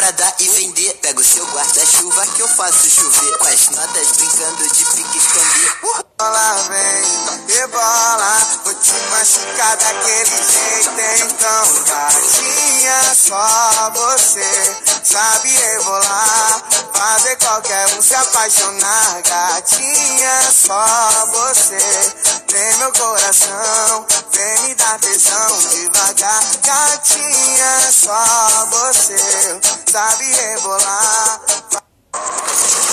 pra dar e vender. Pego seu guarda-chuva que eu faço chover. Com as notas brincando de pique esconder. Bola vem, rebola, vou te machucar daquele jeito então gatinha, só você sabe rebolar, fazer qualquer um se apaixonar, gatinha, só você tem meu coração, vem me dar tesão devagar, gatinha, só você sabe rebolar.